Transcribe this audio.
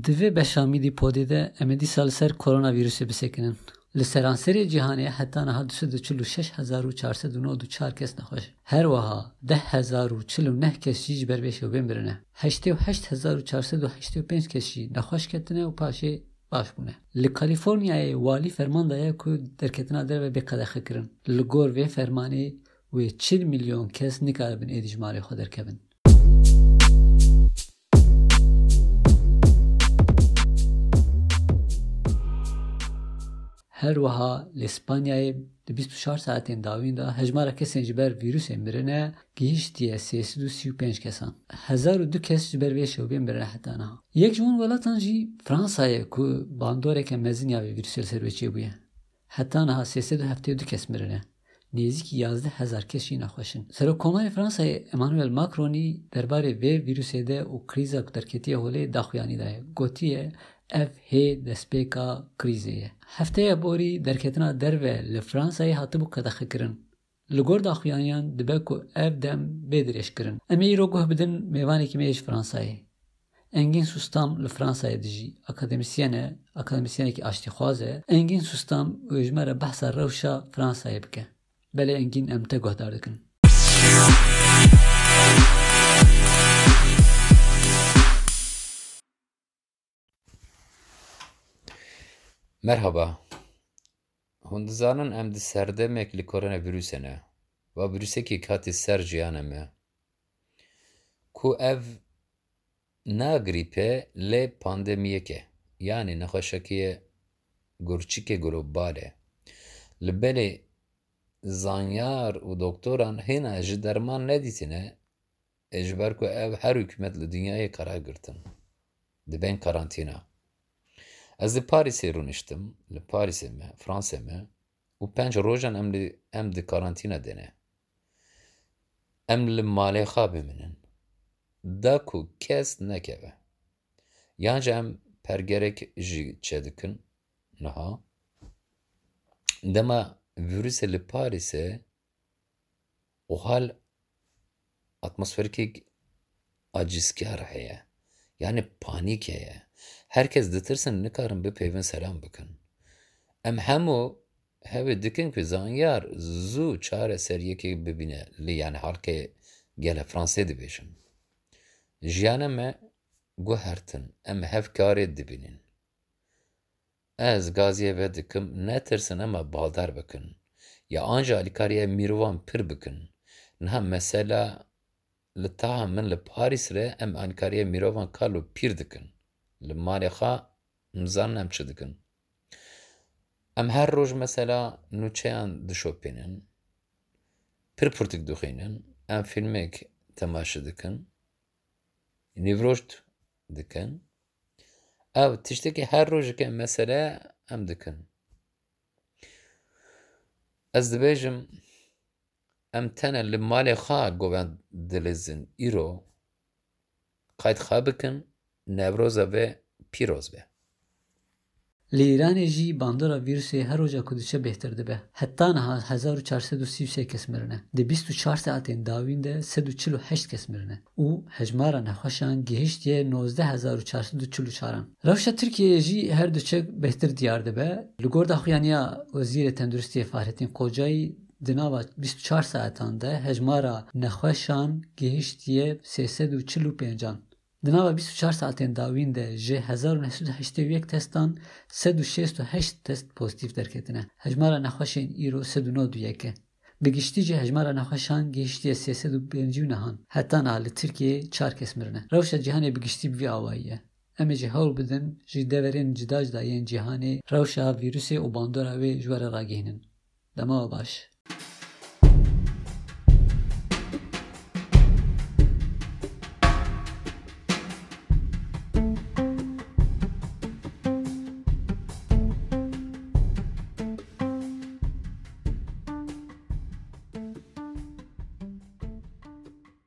25 پودی ده امدی سال سر کرونا ویروس بسکنن لسرانسری جهانی حتی نها 2464 کس نخوش هر وها 10049 کس جیج بر بشه و بمرنه 88485 کس جی نخوش کتنه و پاشه باش بونه لکالیفورنیا والی فرمان دایا که درکتنا در و بقدر خکرن لگور و فرمانی و چل میلیون کس نکاربن جمالی خود درکبن Her wiha li Spanyayê di 24 saetên dawîn de hejmara kesên ji ber vîrusên mirine û pênc kesan. Hezar û du kes ji ber vê şewbên mirine heta niha. Yek ji hûn welatan jî Fransayê ku bandoreke mezin ya vê vîrusê li ser wê çêbûye. Heta niha sê sed û heftê du kes mirine. Nêzîkî yazdeh hezar kes jî nexweşin. Serokkomarê Fransayê Emmanuel Macronî derbarê vê vîrusê de û krîza ku derketiye holê daye. Gotiye ev hê destpêka krîzê ye. Hefteya borî derketina derve li Fransayê hatibû qedexekirin. Li gor daxuyaniyan dibe ku ev dem bêdirêjkirin. Em ê îro guh bidin mêvanekî me ji Fransayê. Engin Sustam li Fransayê dijî akademisyen e, akademisyenekî aştîxwaz e. Engin Sustam û ji me re behsa rewşa Fransayê bike. Belê Engin em te guhdar dikin. Merhaba. Hûn dizanin em di serdemek li koronavirûsê ne ve virûsekî hatî ser jiyanê ku ev na grîpê lê pandemiyek e yanî nexweşekiyê gurçikê global e. Li belê zanyar û doktoran hêne ji derman nedîtîne ê ji ku ev her hikûmet li dinyayê qerar girtin dibên karantîna. Ez li Parîsê rûniştim li Parîsê me Fransê me û penc rojan em li em di karantîna de ne. Em li malê. Da ku kes nekeve. Yan em pergerek jî çêdikin niha. Dema vîrusê li Parîsê û hal atmosferikek acîskar heye. Yani panîk heye. Herkes ditirsin nikarin bipeyvin selam bikin. Em hemû hevê dikin ku zanyar zû çareseriyekê bibîne lê yani halkê gele Fransê dibêjin. Jiyana me guhertin em hevkarê dibînin. Ez gaziyê ve dikim netirsin ama baldar bikin. Ya anca alîkariya mirovan pir bikin. Niha mesela لطاها من لباريس ره ام انكارية ميروفان كارلو بير دكن لماريخا مزان ام دكن ام هر روج مثلا نوچهان دشوبينن پر پرتك دخينن ام فيلميك تماشي دكن نيفروشت دكن أو تشتكي هر روج كان مثلا ام دكن از دبيجم متن اول مال خا گویان دلزن ای رو کد خب کن نبرزه و پیروزه. لیران جی باندرا ویروس هر جا کدش بهتر دی به حتی 2004 دو سیف شکس می رنه. دو بیست و چهار سال کس می او هجمارا نخوشان گهشت یه نوزده هزار ترکیه جی هر دوچه بهتر دیار دی به لگورد آخیانیا وزیر تندروستی فرهتن کجا؟ دناوا 24 ساعتان ده هجمارا نخوشان گهیشتیه 345 دناوا 24 ساعتین داوین ده جه 1981 تستان 168 تست پوزیتیف درکتنه هجمارا نخوشین ایرو 191 بگشتی جه هجمارا نخوشان و 359 نهان. حتی نال ترکیه چار کس مرنه روش جهان بگشتی بی آوائیه امی جه هول بدن جی دورین جداج داین جهانی روش ویروس و باندورا و جوار را گهنن دما باش.